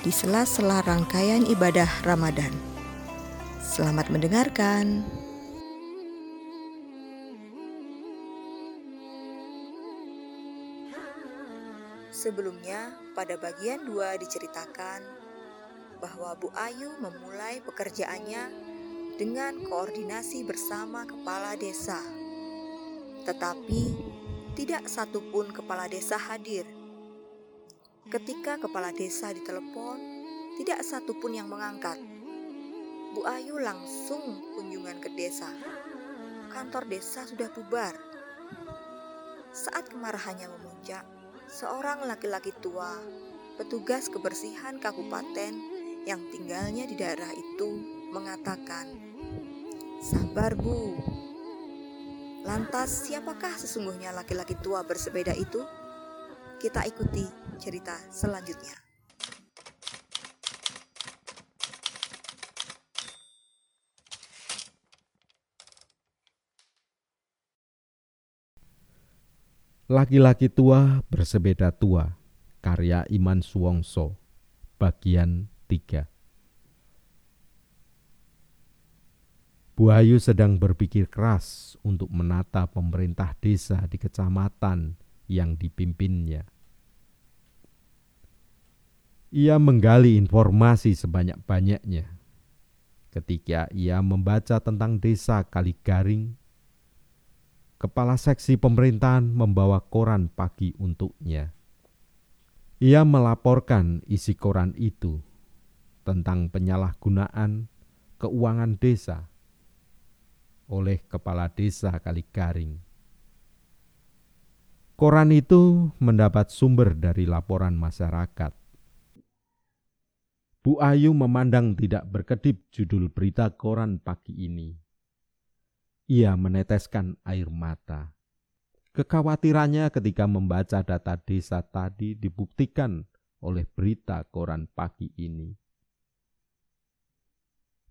di sela-sela rangkaian ibadah Ramadan. Selamat mendengarkan. Sebelumnya, pada bagian 2 diceritakan bahwa Bu Ayu memulai pekerjaannya dengan koordinasi bersama kepala desa. Tetapi tidak satupun kepala desa hadir Ketika kepala desa ditelepon, tidak satu pun yang mengangkat. Bu Ayu langsung kunjungan ke desa. Kantor desa sudah bubar. Saat kemarahannya memuncak, seorang laki-laki tua, petugas kebersihan kabupaten yang tinggalnya di daerah itu, mengatakan, "Sabar, Bu." Lantas, siapakah sesungguhnya laki-laki tua bersepeda itu? Kita ikuti cerita selanjutnya. Laki-laki tua bersepeda tua, karya Iman Suwongso, bagian 3. Bu Ayu sedang berpikir keras untuk menata pemerintah desa di kecamatan yang dipimpinnya. Ia menggali informasi sebanyak-banyaknya. Ketika ia membaca tentang desa Kaligaring, kepala seksi pemerintahan membawa koran pagi untuknya. Ia melaporkan isi koran itu tentang penyalahgunaan keuangan desa oleh kepala desa Kaligaring. Koran itu mendapat sumber dari laporan masyarakat. Bu Ayu memandang tidak berkedip judul berita koran pagi ini. Ia meneteskan air mata. Kekhawatirannya ketika membaca data desa tadi dibuktikan oleh berita koran pagi ini.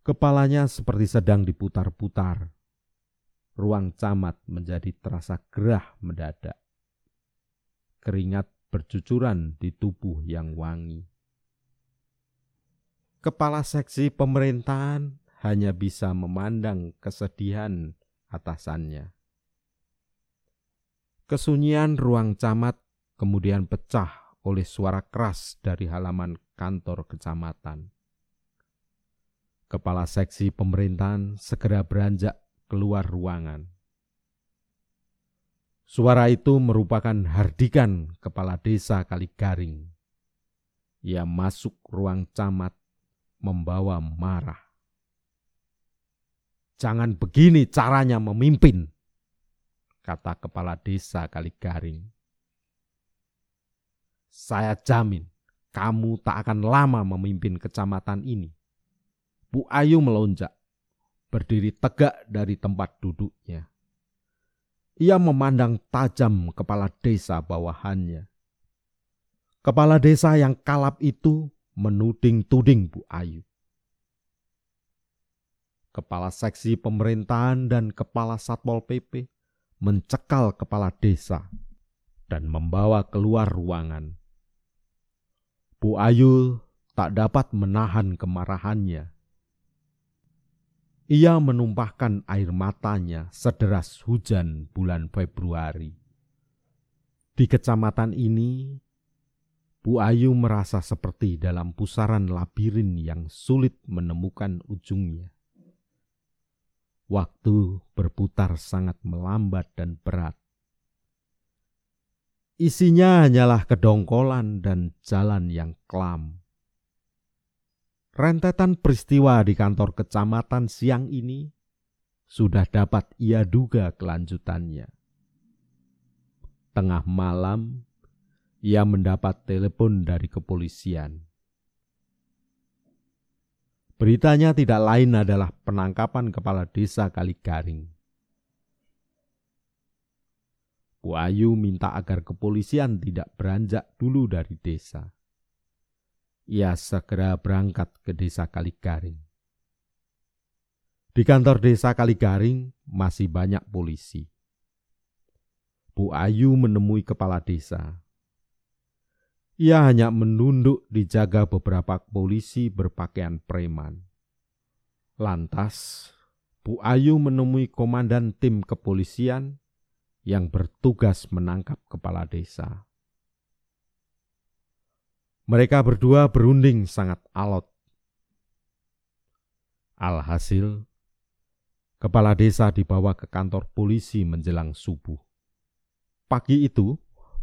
Kepalanya seperti sedang diputar-putar. Ruang camat menjadi terasa gerah mendadak keringat bercucuran di tubuh yang wangi. Kepala seksi pemerintahan hanya bisa memandang kesedihan atasannya. Kesunyian ruang camat kemudian pecah oleh suara keras dari halaman kantor kecamatan. Kepala seksi pemerintahan segera beranjak keluar ruangan. Suara itu merupakan Hardikan, kepala desa Kaligaring. Ia masuk ruang camat membawa marah. Jangan begini caranya memimpin, kata kepala desa Kaligaring. Saya jamin kamu tak akan lama memimpin kecamatan ini. Bu Ayu melonjak, berdiri tegak dari tempat duduknya. Ia memandang tajam kepala desa bawahannya. Kepala desa yang kalap itu menuding-tuding Bu Ayu. Kepala seksi pemerintahan dan kepala Satpol PP mencekal kepala desa dan membawa keluar ruangan. Bu Ayu tak dapat menahan kemarahannya ia menumpahkan air matanya sederas hujan bulan Februari. Di kecamatan ini, Bu Ayu merasa seperti dalam pusaran labirin yang sulit menemukan ujungnya. Waktu berputar sangat melambat dan berat. Isinya hanyalah kedongkolan dan jalan yang kelam. Rentetan peristiwa di kantor kecamatan siang ini sudah dapat ia duga kelanjutannya. Tengah malam, ia mendapat telepon dari kepolisian. Beritanya tidak lain adalah penangkapan kepala desa Kaligaring. Bu Ayu minta agar kepolisian tidak beranjak dulu dari desa. Ia segera berangkat ke desa Kaligaring. Di kantor desa Kaligaring masih banyak polisi. Bu Ayu menemui kepala desa. Ia hanya menunduk dijaga beberapa polisi berpakaian preman. Lantas, Bu Ayu menemui komandan tim kepolisian yang bertugas menangkap kepala desa. Mereka berdua berunding sangat alot. Alhasil, kepala desa dibawa ke kantor polisi menjelang subuh. Pagi itu,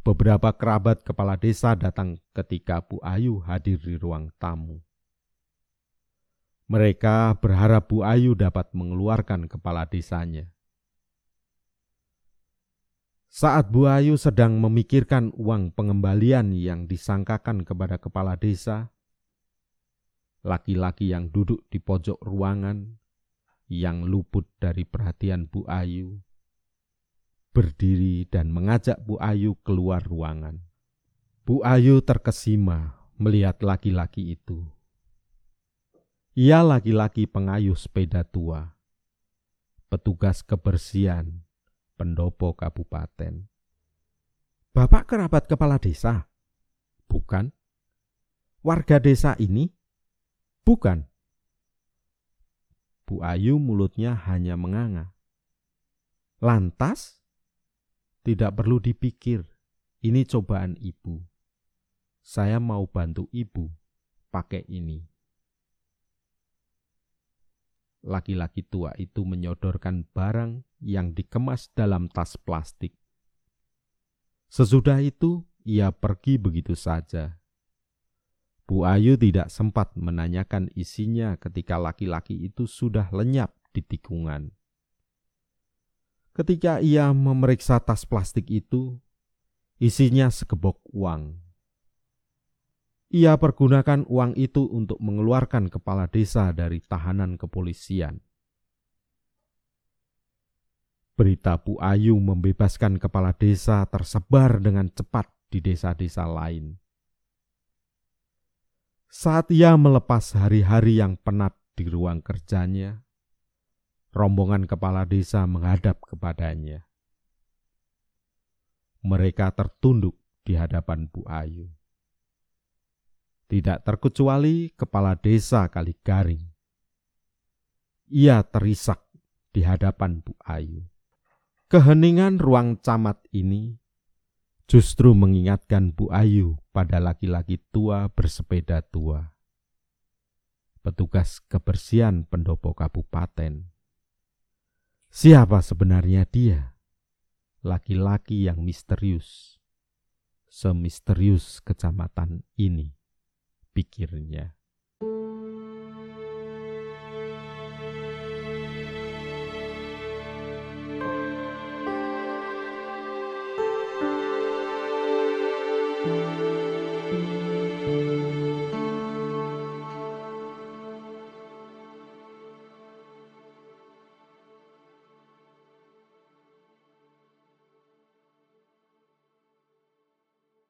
beberapa kerabat kepala desa datang ketika Bu Ayu hadir di ruang tamu. Mereka berharap Bu Ayu dapat mengeluarkan kepala desanya. Saat Bu Ayu sedang memikirkan uang pengembalian yang disangkakan kepada kepala desa, laki-laki yang duduk di pojok ruangan yang luput dari perhatian Bu Ayu berdiri dan mengajak Bu Ayu keluar ruangan. Bu Ayu terkesima melihat laki-laki itu. Ia laki-laki pengayuh sepeda tua, petugas kebersihan, pendopo kabupaten. Bapak kerabat kepala desa? Bukan. Warga desa ini? Bukan. Bu Ayu mulutnya hanya menganga. Lantas, tidak perlu dipikir, ini cobaan ibu. Saya mau bantu ibu pakai ini. Laki-laki tua itu menyodorkan barang yang dikemas dalam tas plastik. Sesudah itu, ia pergi begitu saja. Bu Ayu tidak sempat menanyakan isinya ketika laki-laki itu sudah lenyap di tikungan. Ketika ia memeriksa tas plastik itu, isinya sekebok uang. Ia pergunakan uang itu untuk mengeluarkan kepala desa dari tahanan kepolisian. Berita Bu Ayu membebaskan kepala desa tersebar dengan cepat di desa-desa lain. Saat ia melepas hari-hari yang penat di ruang kerjanya, rombongan kepala desa menghadap kepadanya. Mereka tertunduk di hadapan Bu Ayu. Tidak terkecuali kepala desa Kaligaring. Ia terisak di hadapan Bu Ayu. Keheningan ruang camat ini justru mengingatkan Bu Ayu pada laki-laki tua bersepeda tua. Petugas kebersihan pendopo kabupaten Siapa sebenarnya dia? Laki-laki yang misterius. Semisterius kecamatan ini, pikirnya. Música